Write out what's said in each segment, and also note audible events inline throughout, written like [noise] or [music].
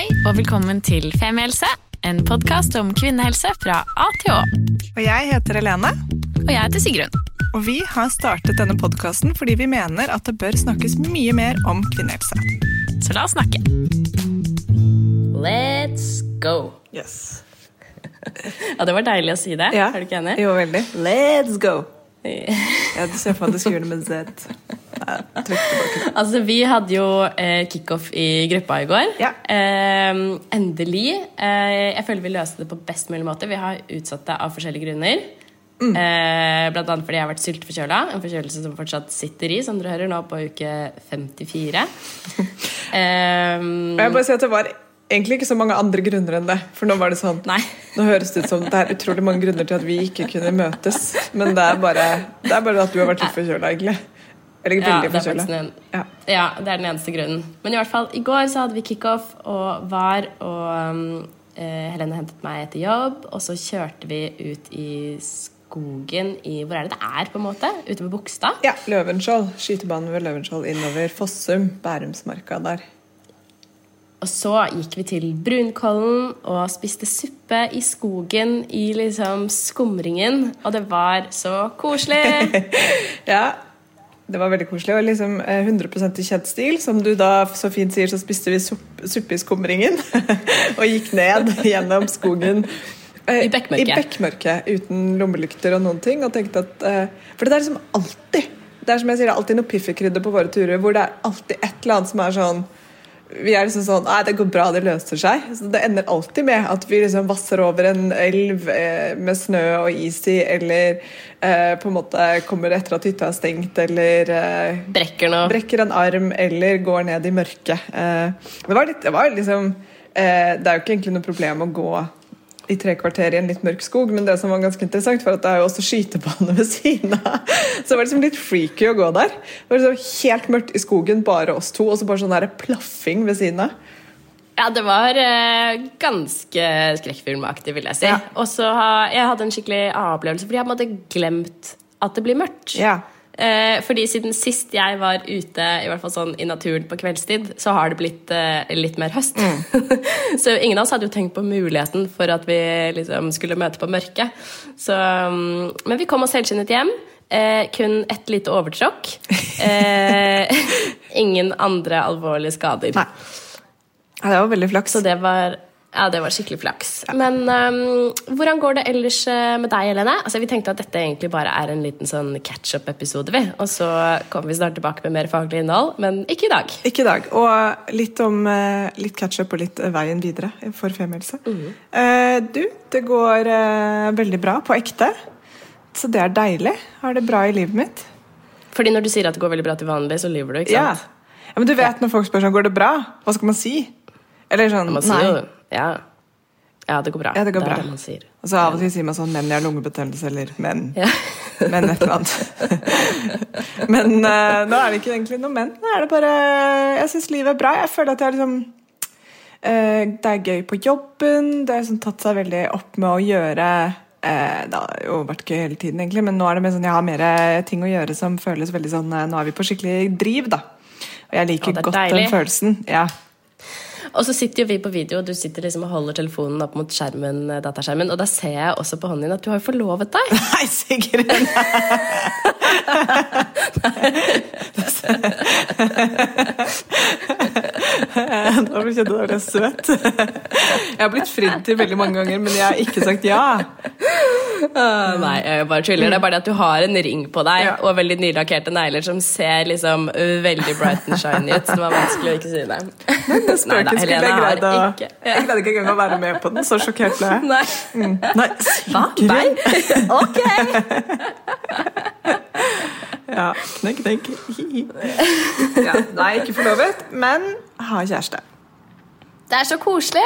Hei og velkommen til Femihelse, en podkast om kvinnehelse fra A til Å. Og jeg heter Helene, Og jeg heter Sigrun. og vi har startet denne podkasten fordi vi mener at det bør snakkes mye mer om kvinnehelse. Så la oss snakke. Let's go. Yes. [laughs] Ja, Det var deilig å si det. Ja. Er du ikke enig? Jo, veldig. Let's go! Ja, du ser for meg at du gjøre det med Z. Altså, Vi hadde jo eh, kickoff i gruppa i går. Ja. Eh, endelig. Eh, jeg føler vi løste det på best mulig måte. Vi har utsatt det av forskjellige grunner. Mm. Eh, blant annet fordi jeg har vært sylteforkjøla. En forkjølelse som fortsatt sitter i, som dere hører nå på uke 54. [laughs] eh, jeg bare sier at det var egentlig ikke så mange andre grunner enn det. For nå var det sånn Nei. Nå høres det ut som det er utrolig mange grunner til at vi ikke kunne møtes. Men det er bare, det er bare at du har vært litt forkjøla, egentlig. Eller Ja, veldig er forkjøla. Ja. ja, det er den eneste grunnen. Men i hvert fall, i går så hadde vi kickoff og var, og um, Helene hentet meg etter jobb, og så kjørte vi ut i skogen i Hvor er det det er, på en måte? Ute ved Bogstad? Ja, Løvenskiold. Skytebanen ved Løvenskiold innover Fossum. Bærumsmarka der. Og så gikk vi til Brunkollen og spiste suppe i skogen i liksom skumringen, og det var så koselig! [laughs] Ja, det var veldig koselig. Og liksom eh, 100 i kjent stil. Som du da så fint sier, så spiste vi suppe, suppe i skumringen. [laughs] og gikk ned gjennom skogen. eh, I bekmørket. I bekmørket, uten lommelykter og noen ting. Og tenkte at, eh, for det er liksom alltid Det er som jeg sier, det er alltid noe piffikrydder på våre turer hvor det er alltid et eller annet som er sånn vi er liksom sånn Nei, det går bra, det løser seg. Så det ender alltid med at vi liksom vasser over en elv eh, med snø og is i, eller eh, på en måte kommer etter at hytta er stengt, eller eh, Brekker brekker en arm, eller går ned i mørket. Eh, det var litt Det var liksom eh, Det er jo ikke egentlig noe problem å gå i tre kvarter i en litt mørk skog, men det som var ganske interessant, var at det er jo også skytebane ved siden av. [laughs] Så det var liksom litt freaky å gå der. Det var liksom helt mørkt i skogen, bare oss to, og så bare sånn der plaffing ved siden av. Ja, det var eh, ganske skrekkfilmaktig, vil jeg si. Ja. Og så ha, jeg hadde en skikkelig A-opplevelse, fordi jeg hadde glemt at det blir mørkt. Ja. Eh, fordi siden sist jeg var ute i hvert fall sånn i naturen på kveldstid, så har det blitt eh, litt mer høst. [laughs] så ingen av oss hadde jo tenkt på muligheten for at vi liksom skulle møte på mørket. Så, mm, men vi kom oss helskinnet hjem. Eh, kun ett lite overtråkk. Eh, [laughs] ingen andre alvorlige skader. Nei. Det var veldig flaks. Så det var, ja, det var skikkelig flaks. Men um, hvordan går det ellers eh, med deg, Helene? Altså, vi tenkte at dette egentlig bare er en liten sånn catch-up-episode. vi. Og så kommer vi snart tilbake med mer faglig innhold, men ikke i dag. Ikke i dag. Og litt om eh, litt catch-up og litt eh, veien videre for femihelse. Uh, du, det går uh, veldig bra på ekte. Så det er deilig. Har det bra i livet mitt. Fordi når du sier at det går veldig bra til vanlig, så lyver du, ikke sant? ja, Men du vet når folk spør sånn Går det bra? Hva skal man si? Eller sånn Man sier Nei. Ja. ja, det går bra. Ja, det går bra. det man sier. Og så av og til sier man sånn menn, jeg har lungebetennelse, eller menn. Ja. [laughs] Men et eller annet. [laughs] Men uh, nå er det ikke egentlig noe men. Nå er det bare Jeg syns livet er bra. Jeg føler at jeg liksom uh, Det er gøy på jobben. Det har liksom tatt seg veldig opp med å gjøre uh, Det har jo vært gøy hele tiden, egentlig, men nå er det mer sånn jeg har mer ting å gjøre som føles veldig sånn Nå er vi på skikkelig driv, da. Og jeg liker er godt deilig. den følelsen. Ja. Og så sitter jo vi på video, og du sitter liksom og holder telefonen opp mot skjermen, eh, dataskjermen, og da ser jeg også på hånden din at du har jo forlovet deg. [laughs] Nei, Sigrun! [laughs] Nå [laughs] [laughs] ble kjente jeg ble søt. [laughs] Jeg har blitt fridd til veldig mange ganger, men jeg har ikke sagt ja. Uh, Nei, jeg bare tuller. Det er bare det at du har en ring på deg Ja. og veldig nylakkerte negler som ser liksom veldig bright and shiny ut. Så det var vanskelig å ikke si det. Det spøken skulle jeg greid å ikke Jeg greide ikke engang å være med på den. Så sjokkert ble jeg. Nei. Mm. Nei, Hva? Nei? [laughs] Ok! Ja, knekk, knekk. Ja, nei, ikke forlovet, men har kjæreste. Det er så koselig.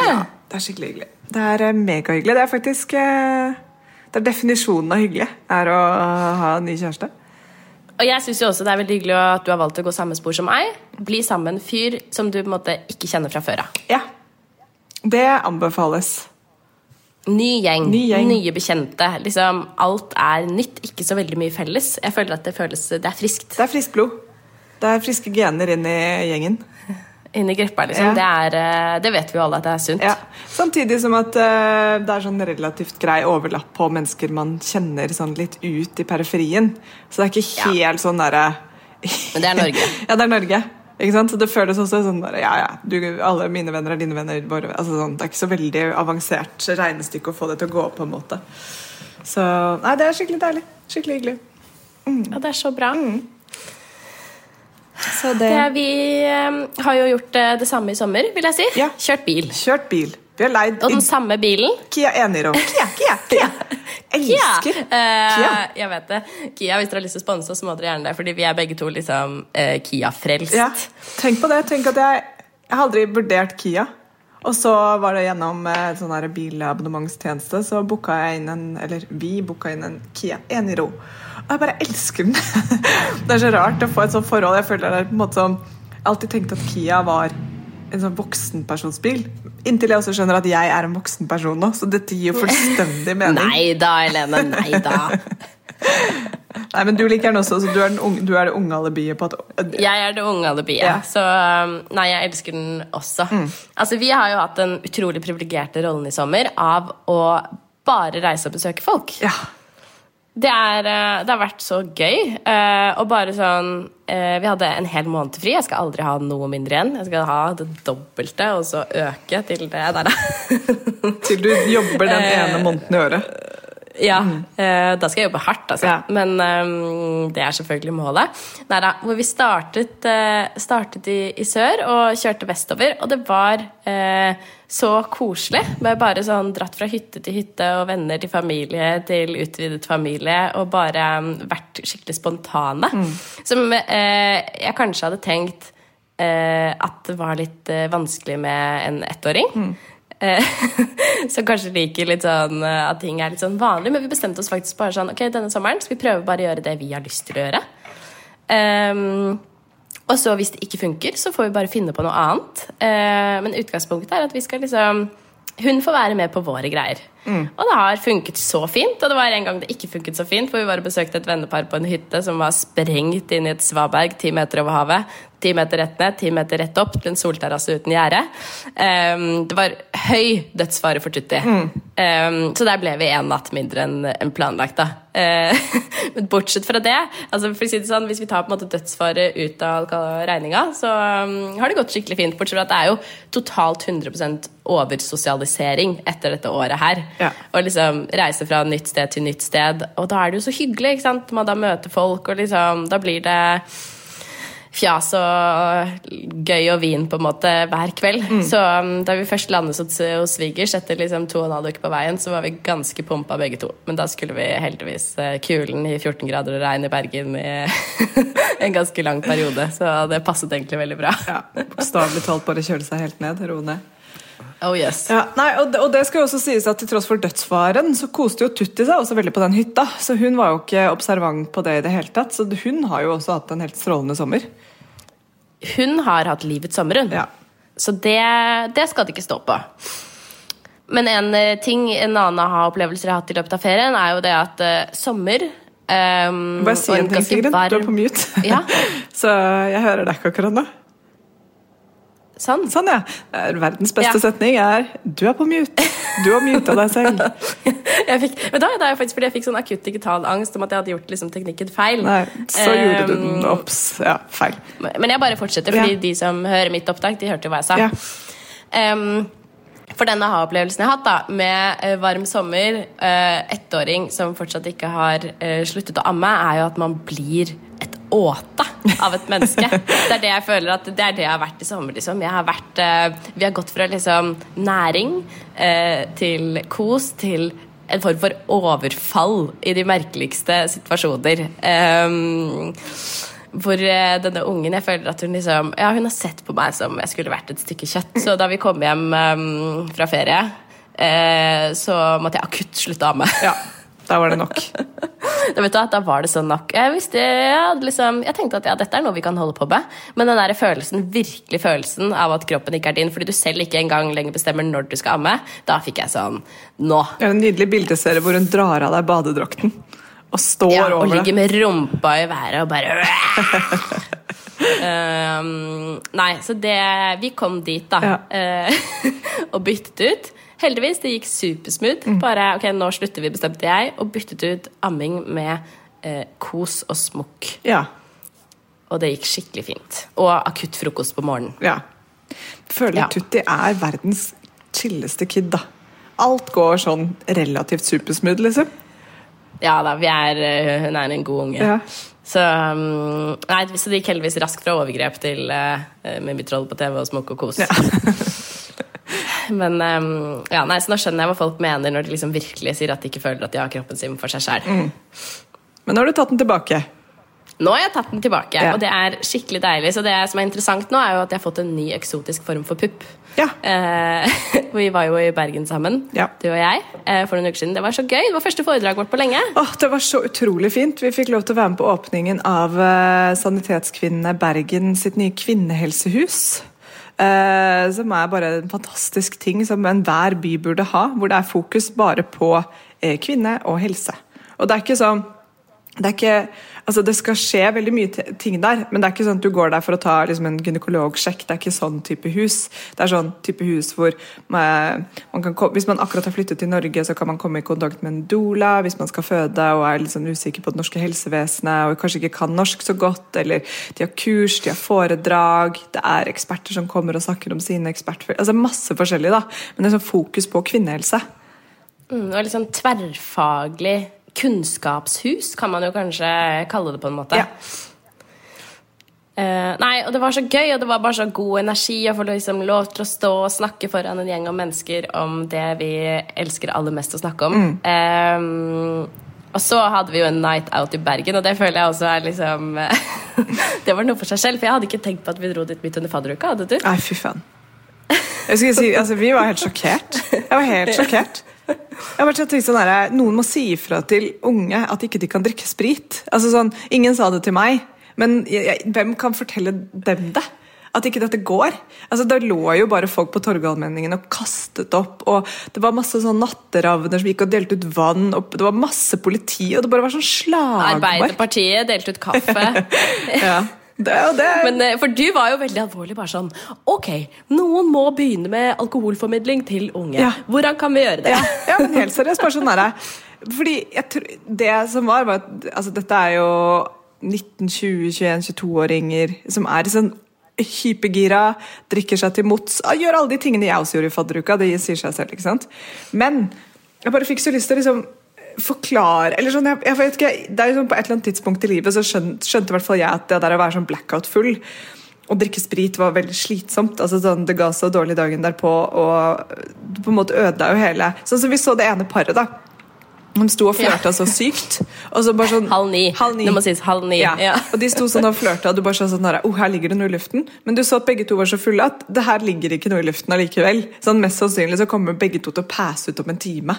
Det er skikkelig hyggelig. Det er eh, megahyggelig. Det er faktisk eh, Det er definisjonen av hyggelig, er å ha en ny kjæreste. Og jeg synes jo også det er veldig hyggelig at du har valgt å gå samme spor som meg. Bli sammen med en fyr som du på en måte ikke kjenner fra før av. Ja. Det anbefales. Ny gjeng, Ny gjeng. nye bekjente. Liksom, alt er nytt, ikke så veldig mye felles. Jeg føler at det føles Det er friskt. Det er friskt blod. Det er friske gener inn i gjengen. Inn i gruppa, liksom. Ja. Det, er, eh, det vet vi jo alle at det er sunt. Ja. Samtidig som at uh, det er sånn relativt grei overlapp på mennesker man kjenner sånn litt ut i periferien. Så det er ikke helt sånn derre Men det er Norge. [laughs] ja, det er Norge. Ikke sant? Så det føles også sånn der, ja, ja, du, alle mine venner er dine venner. Våre, altså sånn, det er ikke så veldig avansert regnestykke å få det til å gå opp, på en måte. Så nei, det er skikkelig deilig. Skikkelig hyggelig. Ja, det er så bra. Så det, Det, vi eh, har jo gjort eh, det samme i sommer, vil jeg si. Ja. Kjørt bil. Kjørt bil. Vi har leid Og den samme bilen. Kia Eniro. [laughs] Kia, Kia, Kia. Elsker Eh, Kia. Jeg vet det. Kia, Hvis dere har lyst til å sponse oss, må dere gjerne det. Fordi vi er begge to liksom uh, Kia-frelst. Ja, tenk på det. Tenk at jeg, jeg har aldri vurdert Kia. Og så var det gjennom eh, sånn bilabonnementstjeneste, så booka jeg inn en Eller vi booka inn en Kia Eniro. Og jeg bare elsker den. [laughs] det er så rart å få et sånt forhold. Jeg føler det er på en måte som Jeg har alltid tenkt at Kia var en sånn voksenpersonsbil. Inntil jeg også skjønner at jeg er en voksen person nå, så dette gir jo fullstendig [laughs] mening. Nei da, Helene. Nei da. [laughs] Nei, men du liker den også, så du er, den unge, du er det unge alibiet på at Jeg er det unge alibiet, Ja. så um, nei, jeg elsker den også. Altså, Vi har jo hatt den utrolig privilegerte rollen i sommer av å bare reise og besøke folk. Ja. Det, er, eh, det har vært så gøy. eh, og bare sånn eh, Vi hadde en hel måned fri. Jeg skal aldri ha noe mindre igjen. Jeg skal ha det dobbelte, og så øke til det der. Til du jobber den [laughs] ene måneden i året. Ja, mm. da skal jeg jobbe hardt, altså. Ja. Men um, det er selvfølgelig målet. Neida, hvor vi startet, eh, startet i, i sør og kjørte vestover, og det var eh, så koselig. Med bare sånn dratt fra hytte til hytte og venner til familie til utvidet familie, og bare um, vært skikkelig spontane. Som eh, jeg kanskje hadde tenkt eh, at det var litt eh, vanskelig med en ettåring. Eh, [laughs] som kanskje liker litt sånn eh, at ting er litt sånn vanlig. Men vi bestemte oss faktisk bare sånn Ok, denne sommeren skal vi prøve bare å gjøre det vi har lyst til å gjøre. Um, og så hvis det ikke funker, så får vi bare finne på noe annet. Uh, men utgangspunktet er at vi skal liksom Hun får være med på våre greier. Og det har funket så fint. Og det var en gang det ikke funket så fint, for vi bare besøkte et vennepar på en hytte som var sprengt inn i et svaberg ti meter over havet. Ti meter rett ned, ti meter rett opp til en solterrasse uten gjerde. Um, det var høy dødsfare for Tutti. Ehm, så der ble vi en natt mindre enn en planlagt. da. Uh, [laughs] men bortsett fra det, altså for å si det sånn, hvis vi tar på en måte dødsfare ut av regninga, så um, har det gått skikkelig fint. Bortsett fra at det er jo totalt 100% oversosialisering etter dette året her. Ja. Og liksom reise fra nytt sted til nytt sted. Og da er det jo så hyggelig. ikke sant? Man da møter folk, og liksom, da blir det fjas og gøy og vin på en måte hver kveld. Så um, da vi først landet hos, hos svigers etter liksom to og en halv uke på veien, så var vi ganske pumpa begge to. Men da skulle vi heldigvis eh, kulen i 14 grader og regn i Bergen i [laughs] en ganske lang periode. Så det passet egentlig veldig bra. Ja, Bokstavelig talt bare kjøle seg helt ned. Roe ned. Oh yes. Ja, nei, og det, og det skal jo også sies at Til tross for dødsfaren så koste jo Tutti seg også veldig på den hytta. Så hun var jo ikke observant på det i det hele tatt. Så hun har jo også hatt en helt strålende sommer. Hun har hatt livets sommer, hun. Ja. Så det, det skal det ikke stå på. Men en eh, ting, en annen aha-opplevelse jeg har hatt i løpet av ferien, er jo det at uh, sommer um, Bare si en ting, Sigrid. Du er på mute. Ja. [laughs] så jeg hører deg ikke akkurat nå. Sånn. Sånn, ja. Er Verdens beste Ja. setning er 'du er på mute'. Du har muta deg selv. [laughs] Jeg fikk, men da, da jeg faktisk fordi jeg fikk sånn akutt digital angst om at jeg hadde gjort liksom, teknikken feil. Nei, så gjorde du den Um, opps. Ja, feil. Men jeg bare fortsetter, fordi Ja. de som hører mitt opptak, de hørte jo hva jeg sa. Ja. Um, for denne aha-opplevelsen jeg har hatt, da, med eh, varm sommer, uh, ettåring som fortsatt ikke har uh, sluttet å amme, er jo at man blir et åte av et menneske. det er det jeg føler at det er det jeg har vært i sommer. Liksom. Jeg har vært, uh, vi har gått fra liksom, næring uh, til kos til en form for overfall i de merkeligste situasjoner. Um, hvor eh, denne ungen Jeg føler at hun liksom Ja, hun har sett på meg som jeg skulle vært et stykke kjøtt. Så da vi kom hjem um, fra ferie, uh, så måtte jeg akutt slutte å amme. ja. Da var det nok. Da, vet du, da var det sånn nok. Jeg, visste, jeg, liksom, jeg tenkte at ja, dette er noe vi kan holde på med. Men den der følelsen, virkelig følelsen av at kroppen ikke er din, fordi du selv ikke engang lenger bestemmer når du skal amme, da fikk jeg sånn Nå. Det er en nydelig bildeserie hvor hun drar av deg badedrakten og står Ja, og over ligger med rumpa i været og bare Um, [laughs] nei, så det Vi kom dit, da. Ja. eh, [laughs] og byttet ut. Heldigvis, det gikk supersmooth. Mm. Bare ok, nå slutter vi, bestemte jeg, og byttet ut amming med eh, kos og smokk. Ja. Og det gikk skikkelig fint. Og akutt frokost på morgenen. ja. Føler Ja. Tutti er verdens chilleste kid, da. Alt går sånn relativt supersmooth, liksom. Ja da, vi er, eh, hun er en god unge. Ja. Så, um, nei, så det gikk heldigvis raskt fra overgrep til uh, med mitt troll på TV og smokk og kos. [laughs] Men um, ja, nei, så nå skjønner jeg hva folk mener når de liksom virkelig sier at de ikke føler at de har kroppen sin for seg selv. Men nå har du tatt den tilbake. Nå har jeg tatt den tilbake, Ja. og det er skikkelig deilig. Så det som er interessant nå, er jo at jeg har fått en ny eksotisk form for pupp. Ja. Eh, [laughs] vi var jo i Bergen sammen, Ja. du og jeg, eh, for noen uker siden. Det var så gøy. Det var første foredraget vårt på lenge. Åh, det var så utrolig fint. Vi fikk lov til å være med på åpningen av eh, Sanitetskvinnene Bergen sitt nye kvinnehelsehus. Eh, som er bare en fantastisk ting som enhver by burde ha. Hvor det er fokus bare på eh, kvinne og helse. Og det er ikke sånn det, ikke, altså det skal skje veldig mye ting der, men det er ikke sånn at du går der for å ta liksom en gynekologsjekk. Det er ikke sånn type hus. Det er sånn type hus hvor man, man kan, Hvis man akkurat har flyttet til Norge, så kan man komme i kontakt med en doula hvis man skal føde og er sånn usikker på det norske helsevesenet og kanskje ikke kan norsk så godt. Eller de har kurs, de har foredrag, det er eksperter som kommer og snakker om sine ekspertfelt. Altså masse forskjellig, da. Men det er sånn fokus på kvinnehelse. Mm, og litt sånn tverrfaglig kunnskapshus, kan man jo kanskje kalle det på en måte. Ja. Uh, nei, og det var så gøy, og det var bare så god energi å få liksom lov til å stå og snakke foran en gjeng av mennesker om det vi elsker aller mest å snakke om. Eh, og så hadde vi jo en night out i Bergen, og det føler jeg også er liksom [laughs] Det var noe for seg selv, for jeg hadde ikke tenkt på at vi dro dit midt under fadderuka. Hadde du? Nei, fy faen. Jeg skulle si, altså, vi var helt sjokkert. Jeg var helt sjokkert. Jeg har bare tenkt sånn Noen må si ifra til unge at ikke de kan drikke sprit. Altså sånn, Ingen sa det til meg, men jeg, jeg, hvem kan fortelle dem det? At ikke dette går. Altså, Da lå jo bare folk på Torgallmenningen og kastet opp. og Det var masse sånn natteravner som gikk og delte ut vann. og Det var masse politi, og det bare var sånn slagmark. Arbeiderpartiet delte ut kaffe. [laughs] Ja. Det, det, Men, eh, for du var jo veldig alvorlig. bare sånn Ok, noen må begynne med alkoholformidling til unge. Ja. Hvordan kan vi gjøre det? Ja, ja men helt seriøst. Bare sånn der, Fordi jeg tror, Det som var, var at altså, dette er jo 19-, 20-, 21-, 22-åringer som er sånn hypergira, drikker seg til mots, gjør alle de tingene jeg også gjorde i fadderuka. Det sier seg selv, ikke sant? Men jeg bare fikk så lyst til å liksom forklare eller sånn, jeg, jeg vet ikke, det er jo sånn På et eller annet tidspunkt i livet så skjønte, skjønte i hvert fall jeg at det der å være sånn blackout full og drikke sprit var veldig slitsomt. altså sånn, Det ga så dårlig dagen derpå, og det på en måte ødela jo hele Sånn som vi så det ene paret, da. De sto og flørta så sykt. Og så bare sånn, Halv ni. Halv ni. Det må sies halv ni. Ja. Ja. Og de sto sånn og flørta, og du bare sa sånn oh, her ligger det noe i luften. Men du så at begge to var så fulle at det her ligger ikke noe i luften allikevel. Sånn Mest sannsynlig så kommer begge to til å passe ut om en time.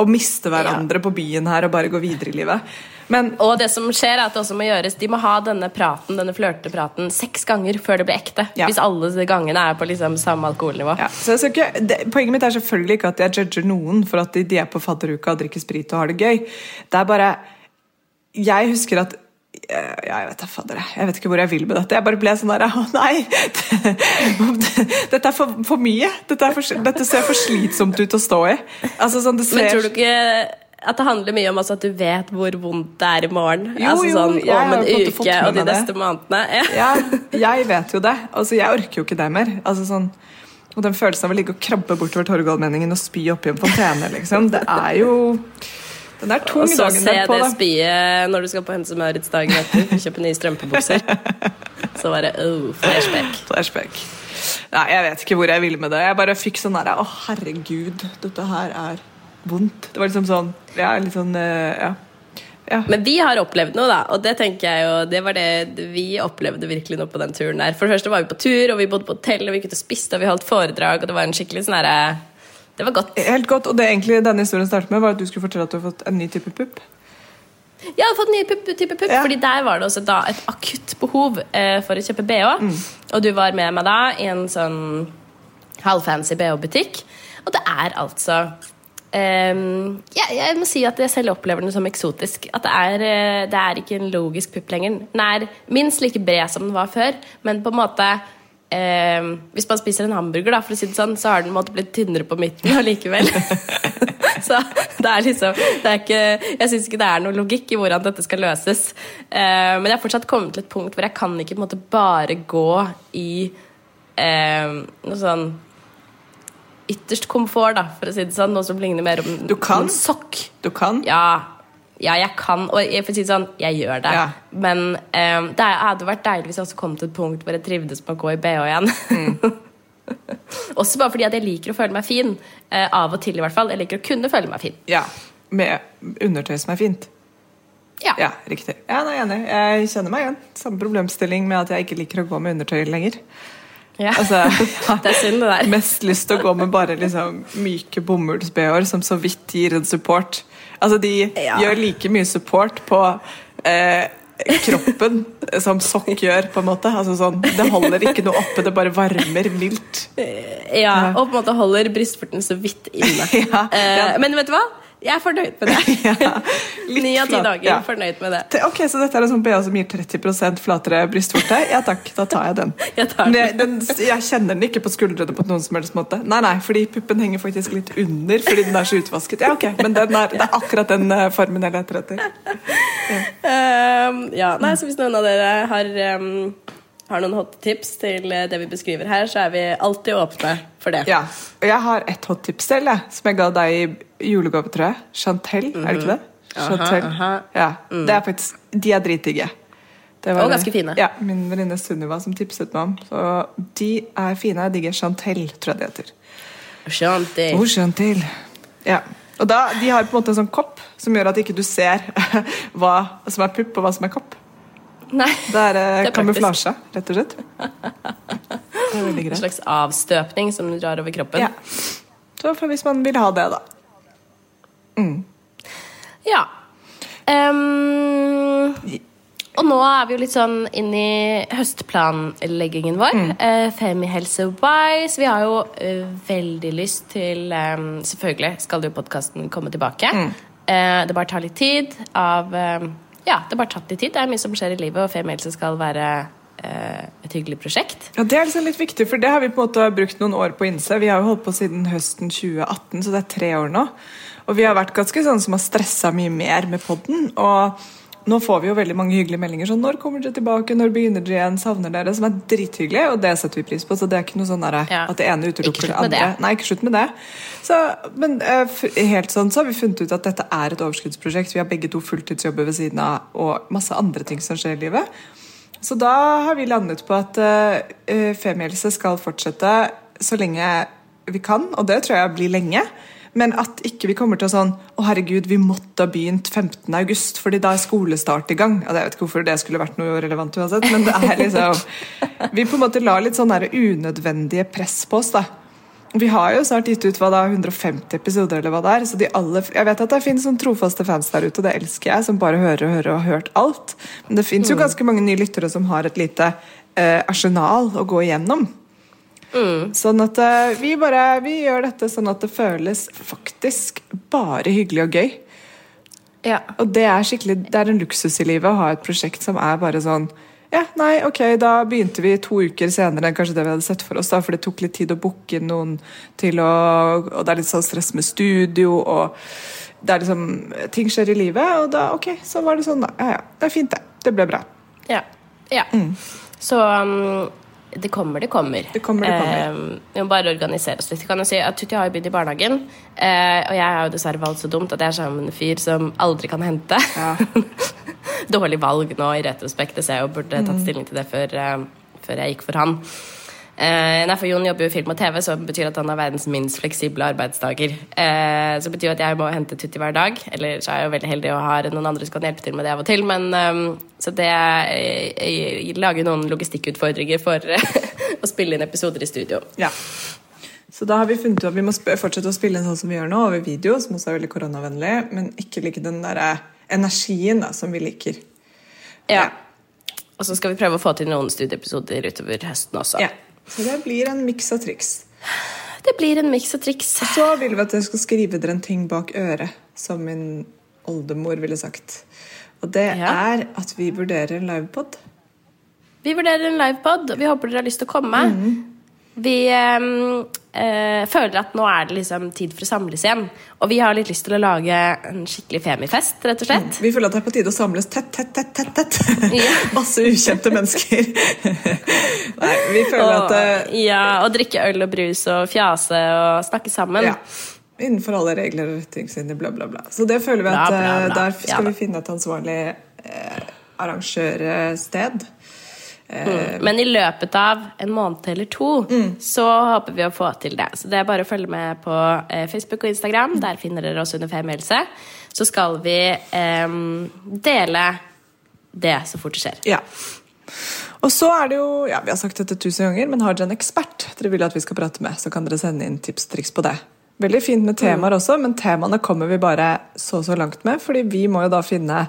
Og miste hverandre på byen her og bare gå videre i livet. Men Og det som skjer er at det også må gjøres De må ha denne praten, denne flørtepraten seks ganger før det blir ekte. Ja. Hvis alle gangene er på liksom samme alkoholnivå. Ja, så jeg skal ikke, det, Poenget mitt er selvfølgelig ikke at jeg judger noen for at de, de er på fadderuka og drikker sprit og har det gøy. Det er bare Jeg husker at ja, jeg vet jeg. vet ikke hvor jeg vil med dette. Jeg bare ble sånn der [laughs] Å nei! Dette er for, for mye. Dette, for, dette ser for slitsomt ut å stå i. Altså sånn det ser Men tror du ikke at det handler mye om altså, at du vet hvor vondt det er i morgen? Jo, altså sånn jo, om en uke og de neste månedene. [laughs] Ja. Ja, jeg vet jo det. Altså, jeg orker jo ikke det mer. Altså, sånn, og den følelsen av å ligge og krabbe bortover Torgallmenningen og spy oppi en fontene, liksom. Det er jo Den er tung Og så se derpå, det spyet når du skal på Hense Maurits dagen etter kjøpe nye strømpebukser. [laughs] Så var det oh, flashback. Flashback. Nei, jeg vet ikke hvor jeg ville med det. Jeg bare fikk sånn derre Å, herregud, dette her er vondt. Det var liksom sånn Ja, litt sånn eh, Ja. ja. Men vi har opplevd noe, da. Og det tenker jeg jo, det var det vi opplevde virkelig nå på den turen der. For det første var vi på tur, og vi bodde på hotell, og vi gikk ut og spiste, og vi holdt foredrag, og det var en skikkelig sånn herre Det var godt. Helt godt. Og det egentlig denne historien startet med, var at du skulle fortelle at du har fått en ny type pupp. Jeg hadde fått en ny pup, type pupp, Ja. fordi der var det også da et akutt behov eh, for å kjøpe bh. Og du var med meg da i en sånn halvfancy bh-butikk. Og det er altså ehm, ja, jeg må si at jeg selv opplever den som eksotisk. At det er, eh, det er ikke en logisk pupp lenger. Den er minst like bred som den var før, men på en måte ehm, Hvis man spiser en hamburger, da, for å si det sånn, så har den måtte blitt tynnere på midten [laughs] allikevel. [laughs] så det er liksom det er ikke, Jeg syns ikke det er noe logikk i hvordan dette skal løses. Eh, men jeg har fortsatt kommet til et punkt hvor jeg kan ikke på en måte bare gå i eh, noe sånn ytterst komfort, da, for å si det sånn. Noe som ligner mer om Du kan. en sokk. Du kan. Ja, ja, jeg kan, og jeg, får si sånn, jeg gjør det. Ja. Men um, det hadde vært deilig hvis jeg også kom til et punkt hvor jeg trivdes med å gå i bh igjen. Mm. [laughs] også bare fordi at jeg liker å føle meg fin. Uh, av og til, i hvert fall. Jeg liker å kunne føle meg fin. Ja. Med undertøy som er fint. Ja. Ja, riktig. Ja, nei, enig. Jeg kjenner meg igjen. Samme problemstilling med at jeg ikke liker å gå med undertøy lenger. Ja. Altså, [laughs] Det er synd, det der. Mest lyst til å gå med bare liksom myke bomullsbh-er som så vidt gir en support. Altså, de Ja. gjør like mye support på eh, kroppen som sokk gjør, på en måte. Altså, sånn, det holder ikke noe oppe, det bare varmer mildt. Ja, og på en måte holder brystvorten så vidt inne. [laughs] Ja. Eh, men vet du hva? Jeg er fornøyd med det. [laughs] Ja, Ni av ti dager ja. fornøyd med det. Ok, Så dette er en sånn BH som gir 30% flatere brystvorte? Ja takk, da tar jeg den. [laughs] Jeg tar den. jeg, den, jeg kjenner den ikke på skuldrene på noen som helst måte. Nei, nei, fordi puppen henger faktisk litt under fordi den er så utvasket. Ja, ok, Men den er, det er akkurat den eh, formen jeg leter etter. [laughs] Ehm, ja, nei, så Hvis noen av dere har, ehm, har noen hot tips til eh, det vi beskriver her, så er vi alltid åpne for det. Ja, og Jeg har et hot tips til, jeg, som jeg ga deg i julegave, tror jeg. Chantel, er det ikke det? Aha, Chantel. aha. Ja, det er faktisk, De er dritdigge. Det var Og ganske fine. Ja, Min venninne Sunniva som tipset meg om. Så De er fine. Jeg digger Chantel, tror jeg det heter. Chantel. Oh, Chantel. Ja. Og da, De har på en måte en sånn kopp som gjør at ikke du ser [laughs] hva som er pupp og hva som er kopp. Nei. Det er, eh, [laughs] Det er kamuflasje, rett og slett. Det er veldig En slags avstøpning som du drar over kroppen. Ja. Så hvis man vil ha det, da. Ja. Um, og nå er vi jo litt sånn inn i høstplanleggingen vår. Mm. Uh, Femihelse-wise. Vi har jo uh, veldig lyst til um, Selvfølgelig skal jo podkasten komme tilbake. Mm. Uh, det bare tar litt tid av ehm, Ja, det bare tatt litt tid. Det er mye som skjer i livet, og Femielse skal være eh, et hyggelig prosjekt. Ja, Det er liksom litt viktig, for det har vi på en måte brukt noen år på å innse. Vi har jo holdt på siden høsten 2018, så det er tre år nå. Og vi har vært ganske sånn som har stressa mye mer med podden. Og nå får vi jo veldig mange hyggelige meldinger sånn 'Når kommer dere tilbake? Når begynner dere igjen? Savner dere?' Som er drithyggelig, og det setter vi pris på. Så det er ikke noe sånn der, Ja. at det ene utelukker det andre. det. Nei, ikke slutt med det. Så, men eh, helt sånn så har vi funnet ut at dette er et overskuddsprosjekt. Vi har begge to fulltidsjobber ved siden av, og masse andre ting som skjer i livet. Så da har vi landet på at uh, Femihelse skal fortsette så lenge vi kan, og det tror jeg blir lenge. Men at ikke vi kommer til å sånn Å, herregud, vi måtte ha begynt 15. august, fordi da er skolestart i gang. Jeg vet ikke hvorfor det skulle vært noe relevant uansett, men det er liksom Vi på en måte lar litt sånn unødvendige press på oss, da. Vi har jo snart gitt ut hva da, 150 episoder, eller hva det er. Så de alle, jeg vet at det finnes sånn trofaste fans der ute, og det elsker jeg, som bare hører og hører og har hørt alt. Men det fins jo ganske mange nye lyttere som har et lite eh, arsenal å gå igjennom. Sånn at eh, vi bare vi gjør dette sånn at det føles faktisk bare hyggelig og gøy. Ja. Og det er skikkelig, det er en luksus i livet å ha et prosjekt som er bare sånn Ja, nei, ok, da begynte vi to uker senere enn kanskje det vi hadde sett for oss, da, for det tok litt tid å booke inn noen til å Og det er litt sånn stress med studio, og det er liksom Ting skjer i livet, og da ok, så var det sånn, da. Ja, ja, det er fint, det. Det ble bra. Ja. ja. Så um, det kommer, det kommer. Det kommer, det kommer. Eh, vi må bare organisere oss litt. Kan jo si at Tutti har jo begynt i barnehagen, eh, og jeg har jo dessverre valgt så dumt at jeg er sammen med en fyr som aldri kan hente. Ja. [laughs] Dårlig valg nå i retrospekt, så jeg jo burde tatt stilling til det før, eh, før jeg gikk for han. Eh, nei, for Jon jobber jo i film og TV, så det betyr at han har verdens minst fleksible arbeidsdager. Eh, så det betyr at jeg må hente Tutti hver dag. Eller så er jeg jo veldig heldig og har noen andre som kan hjelpe til med det av og til. Men, eh, så det jeg, jeg lager noen logistikkutfordringer for [laughs] å spille inn episoder i studio. Ja. Så da har vi funnet ut at vi må fortsette å spille inn sånn som vi gjør nå, over video, som også er veldig koronavennlig, men ikke like den der eh, energien da, som vi liker. Ja. Og så skal vi prøve å få til noen studieepisoder utover høsten også. Ja. Så det blir en miks av triks. Det blir en miks av triks. Så vil vi at jeg skal skrive dere en ting bak øret, som min oldemor ville sagt. Og det Ja. er at vi vurderer en livepod. Vi vurderer en livepod, og vi håper dere har lyst til å komme. Mm. Vi ehm, eh, føler at nå er det liksom tid for å samles igjen. Og vi har litt lyst til å lage en skikkelig femifest, rett og slett. Vi føler at det er på tide å samles tett, tett, tett, tett. tett. [laughs] Ja. [laughs] Masse ukjente mennesker. [laughs] Nei, vi føler Og, at eh, ja, og drikke øl og brus og fjase og snakke sammen. ja, Innenfor alle regler og retningslinjer, bla, bla, bla. Så det føler vi at bla, bla, bla. der skal ja, vi finne et ansvarlig eh, arrangørsted. Eh, Men i løpet av en måned eller to Mm. så håper vi å få til det. Så det er bare å følge med på eh, Facebook og Instagram. Der finner dere oss under Femihelse. Så skal vi em, dele det så fort det skjer. Ja. Og så er det jo, ja, Vi har sagt dette tusen ganger, men har dere en ekspert dere vil at vi skal prate med, så kan dere sende inn tips og triks på det. Veldig fint med temaer også, men temaene kommer vi bare så så langt med. fordi vi må jo da finne eh,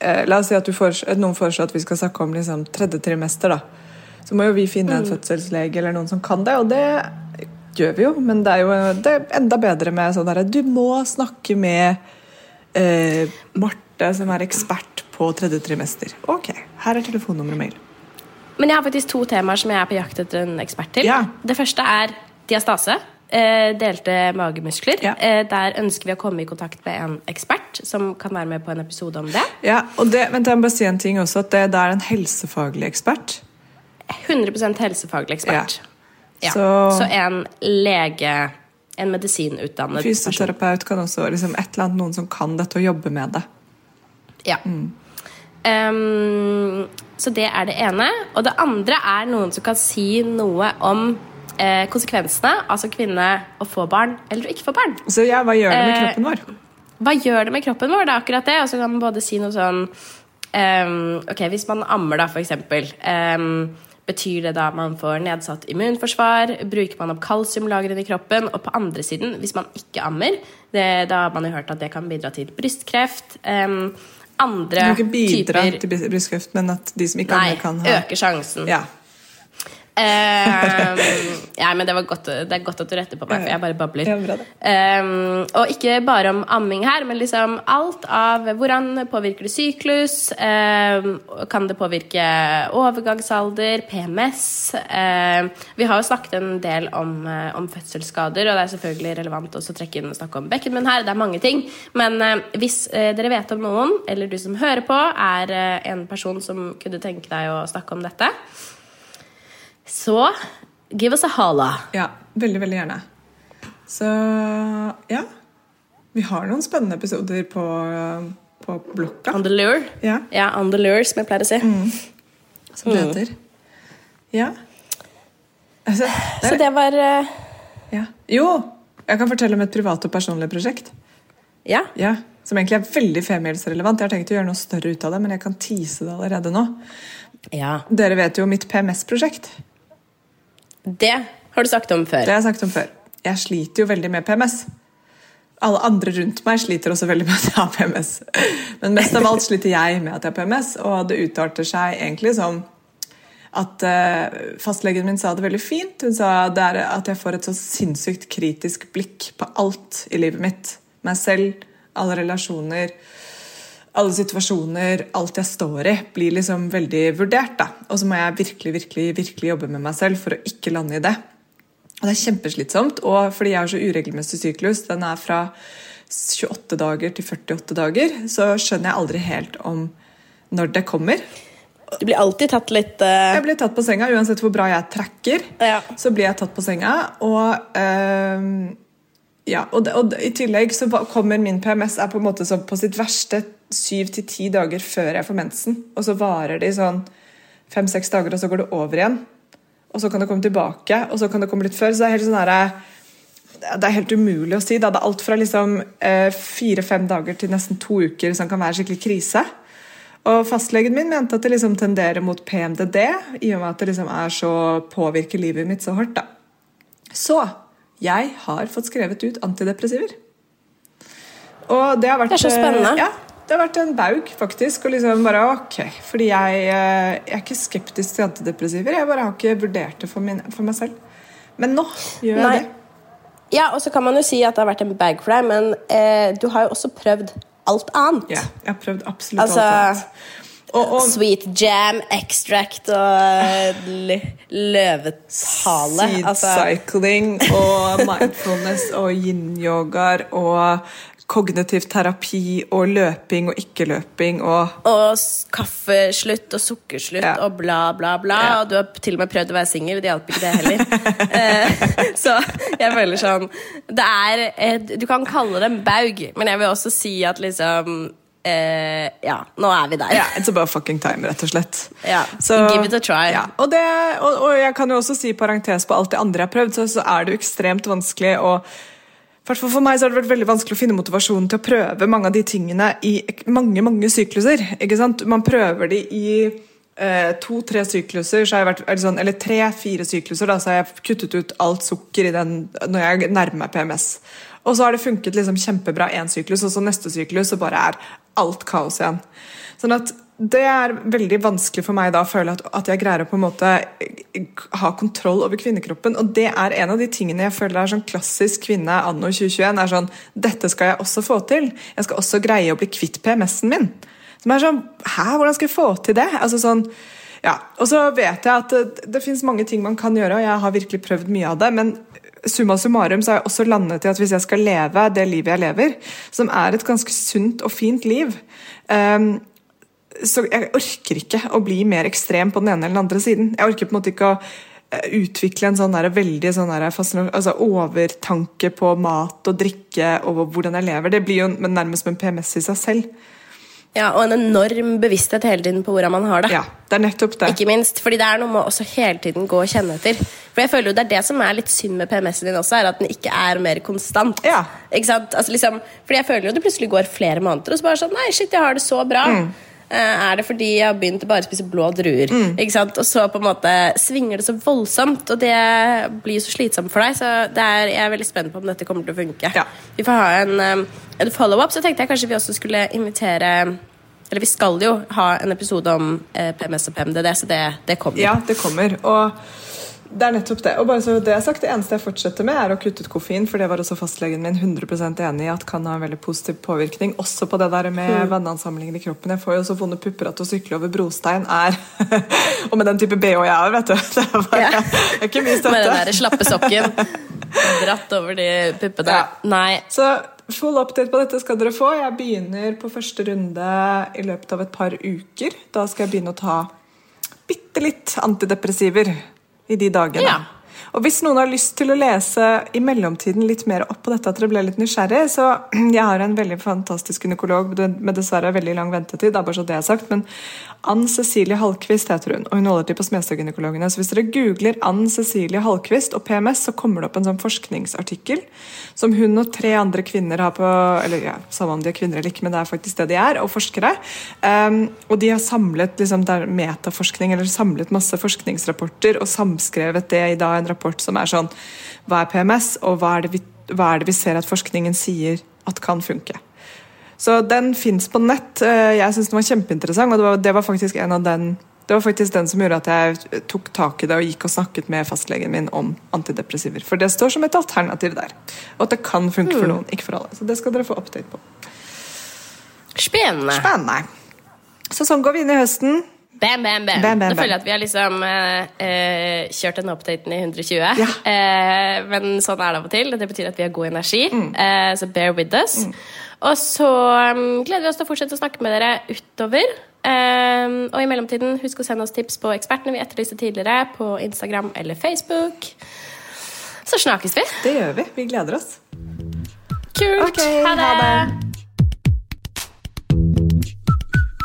La oss si at du at noen foreslår at vi skal snakke om liksom, tredje trimester. da. Så må jo vi finne en fødselslege eller noen som kan det, og det gjør vi jo. Men det er jo det er enda bedre med sånn derre Du må snakke med eh, Marte, som er ekspert på tredje trimester. Ok, her er telefonnummer og mail. Men jeg har faktisk to temaer som jeg er på jakt etter en ekspert til. Ja. Det første er diastase. Eh, delte magemuskler. Ja. Eh, der ønsker vi å komme i kontakt med en ekspert som kan være med på en episode om det. Ja, og det, vent, jeg må bare si en ting også, at det, det er en helsefaglig ekspert. 100% helsefaglig ekspert. Ja. Så... Så- en lege, en medisinutdannet. Fysioterapeut kan også liksom et eller annet, noen som kan dette og jobbe med det. Ja. Ehm, så det er det ene. Og det andre er noen som kan si noe om eh, konsekvensene, altså kvinne å få barn eller å ikke få barn. Så ja, hva gjør det med Eh, kroppen vår? Hva gjør det med kroppen vår? Det er akkurat det. Og så kan man både si noe sånn um, Ok, hvis man ammer, da, for eksempel. ehm, betyr det da man får nedsatt immunforsvar? Bruker man opp kalsiumlagrene i kroppen? Og på andre siden, hvis man ikke ammer, det, da har man jo hørt at det kan bidra til brystkreft. Du andre kan ikke bidra typer til brystkreft, men at de som ikke Nei, ammer, kan ha øker sjansen. Ja. Ehm, ja, men det, var godt, det er godt at du retter på meg, for jeg bare babler. Ehm, og ikke bare om amming her, men liksom alt av hvordan påvirker det syklus? ehm, kan det påvirke overgangsalder? PMS? vi har jo snakket en del om, eh, om fødselsskader, og det er selvfølgelig relevant også å trekke inn og snakke om bekkenmunn her. Det er mange ting. Men eh, hvis eh, dere vet om noen, eller du som hører på, er en person som kunne tenke deg å snakke om dette, så give us a hala. ja. Veldig, veldig gjerne. Så ja. Vi har noen spennende episoder på, på blokka. On the lure. Ja, Ja, on the lure, som jeg pleier å si. som det heter. Ja. Altså, Så det var uh... ja. Jo! Jeg kan fortelle om et privat og personlig prosjekt. Ja. Ja, Som egentlig er veldig femielsrelevant. Jeg har tenkt å gjøre noe større ut av det, men jeg kan tease det allerede nå. ja. Dere vet jo mitt PMS-prosjekt. Det har du sagt om før. Det har jeg sagt om før. Jeg sliter jo veldig med PMS. Alle andre rundt meg sliter også veldig med at jeg har PMS. Men mest av alt sliter jeg med at jeg har PMS, og det utarter seg egentlig som at eh, Fastlegen min sa det veldig fint. Hun sa at jeg får et så sinnssykt kritisk blikk på alt i livet mitt. Meg selv, alle relasjoner, alle situasjoner, alt jeg står i, blir liksom veldig vurdert. da. Og så må jeg virkelig, virkelig, virkelig jobbe med meg selv for å ikke lande i det. Og det er kjempeslitsomt, og fordi jeg har så uregelmessig syklus, den er fra 28 dager til 48 dager, så skjønner jeg aldri helt om når det kommer. Du blir alltid tatt litt uh... Jeg blir tatt på senga, uansett hvor bra jeg tracker, Ja. så blir jeg tatt på senga, og uh, ja, og, det, og det- i tillegg så kommer min PMS er på en måte sånn på sitt verste syv til ti dager før jeg får mensen. Og så varer det i sånn fem-seks dager, og så går det over igjen. Og så kan det komme tilbake, og så kan det komme litt før. Så det er helt sånn herre det er helt umulig å si. Da. Det er alt fra liksom, eh, fire-fem dager til nesten to uker som kan være skikkelig krise. Og fastlegen min mente at det liksom tenderer mot PMDD, i og med at det liksom er så påvirker livet mitt så hardt. da. Så jeg har fått skrevet ut antidepressiver. Og det har vært Det er så spennende. eh, Ja, det har vært en baug, faktisk. Og liksom bare ok. Fordi jeg, eh, jeg er ikke skeptisk til antidepressiver. Jeg bare har ikke vurdert det for, min, for meg selv. Men nå gjør jeg det. Ja, og så kan man jo si at det har vært en bag for deg, men eh, du har jo også prøvd alt annet. Ja, jeg har prøvd absolutt Altså, alt annet. Og, og Sweet jam, extract og [laughs] løvetale. seed Altså, cycling og mindfulness og yin-yogaer og kognitiv terapi og løping og ikke-løping og og kaffeslutt og sukkerslutt Ja. og bla, bla, bla. Ja. Og du har til og med prøvd å være singel. Det hjalp ikke, det heller. [laughs] Eh, så jeg føler sånn Det er eh, Du kan kalle det en baug, men jeg vil også si at liksom eh, Ja, nå er vi der. Ja, it's about fucking time, rett og slett. Ja, give it a try. Ja, og, det, og, og jeg kan jo også si parentes på alt det andre jeg har prøvd, så, så er det jo ekstremt vanskelig å hvert For meg så har det vært veldig vanskelig å finne motivasjonen til å prøve mange av de tingene i mange mange sykluser. ikke sant? Man prøver de i eh, to-tre sykluser, så har jeg vært, eller, sånn, eller tre-fire sykluser, da, så har jeg kuttet ut alt sukker i den når jeg nærmer meg PMS. Og så har det funket liksom kjempebra én syklus, og så neste syklus så bare er alt kaos igjen. Sånn at det er veldig vanskelig for meg da å føle at, at jeg greier å på en måte ha kontroll over kvinnekroppen. Og det er en av de tingene jeg føler er sånn klassisk kvinne anno 2021. er sånn, Dette skal jeg også få til. Jeg skal også greie å bli kvitt PMS-en min. Som er sånn Hæ, hvordan skal jeg få til det? Altså sånn, ja, Og så vet jeg at det, det finnes mange ting man kan gjøre, og jeg har virkelig prøvd mye av det. men summa summarum så har jeg også landet i at hvis jeg skal leve det livet jeg lever, som er et ganske sunt og fint liv ehm, så jeg orker ikke å bli mer ekstrem på den ene eller den andre siden. Jeg orker på en måte ikke å eh, utvikle en sånn der, veldig sånn der, altså overtanke på mat og drikke og hvordan jeg lever. Det blir jo nærmest som en PMS i seg selv. Ja, og en enorm bevissthet hele tiden på hvordan man har det. Ja, det er nettopp det. Ikke minst, fordi det er noe med å også hele tiden gå og kjenne etter. For jeg føler jo Det er det som er litt synd med PMS-en din også, er at den ikke er mer konstant. Ja. Ikke sant? Altså, liksom, fordi jeg føler jo det plutselig går flere måneder, og så bare sånn Nei, shit, jeg har det så bra. Mm. Eh, er det fordi jeg har begynt å bare spise blå druer? Ikke sant? Og så på en måte svinger det så voldsomt, og det blir så slitsomt for deg. Så det er, jeg er veldig spent på om dette kommer til å funke. Ja. Vi får ha en, eh, en follow-up, så tenkte jeg kanskje vi også skulle invitere Eller vi skal jo ha en episode om eh, PMS og PMDD, så det, det kommer. Ja, det kommer. Og det er nettopp det. Og bare så det er sagt, det eneste jeg fortsetter med, er å kutte ut koffein, for det var også fastlegen min 100% enig i at kan ha en veldig positiv påvirkning. Også på det der med vannansamlinger i kroppen. Jeg får jo så vonde pupper at å sykle over brostein er [laughs] Og med den type BH jeg har, vet du. [laughs] Det er, bare, Ja. det er ikke mye støtte. Med den der slappe sokken dratt over de puppene. Ja. Nei. Så full update på dette skal dere få. Jeg begynner på første runde i løpet av et par uker. Da skal jeg begynne å ta bitte litt antidepressiver i de dagene. Ja. Og hvis noen har lyst til å lese i mellomtiden litt mer opp på dette, at dere ble litt nysgjerrig, så [clears throat] jeg har en veldig fantastisk gynekolog med dessverre veldig lang ventetid, det er bare så det jeg har sagt, men Ann Cecilie Hallquist heter hun, og hun holder til på Smestad-gynekologene. Så hvis dere googler Ann Cecilie Hallquist og PMS, så kommer det opp en sånn forskningsartikkel som hun og tre andre kvinner har på Eller ja, samme om de er kvinner eller ikke, men det er faktisk det de er, og forskere. Um, og de har samlet liksom, metaforskning, eller samlet masse forskningsrapporter og samskrevet det i da en rapport som er sånn Hva er PMS, og hva er det vi, er det vi ser at forskningen sier at kan funke? Så den fins på nett. Eh, Jeg syns den var kjempeinteressant, og det var, det var faktisk en av den det var faktisk den som gjorde at jeg tok tak i det og gikk og snakket med fastlegen min om antidepressiver. For det står som et alternativ der. Og at det kan funke for noen, ikke for alle. Så det skal dere få update på. Spennende. Spennende. Så sånn går vi inn i høsten. Bam, bam, bam. Bam, bam, Nå føler jeg at vi har liksom eh, eh, kjørt den updaten i 120. Ja. Eh, men sånn er det av og til. Det betyr at vi har god energi. Mm. Eh, så bear with us. Og så um, gleder vi oss til å fortsette å snakke med dere utover. Eh, og i mellomtiden, husk å sende oss tips på ekspertene vi etterlyste tidligere, på Instagram eller Facebook. Så snakkes vi. Det gjør vi. Vi gleder oss. Kult. Okay, ha det. ha det.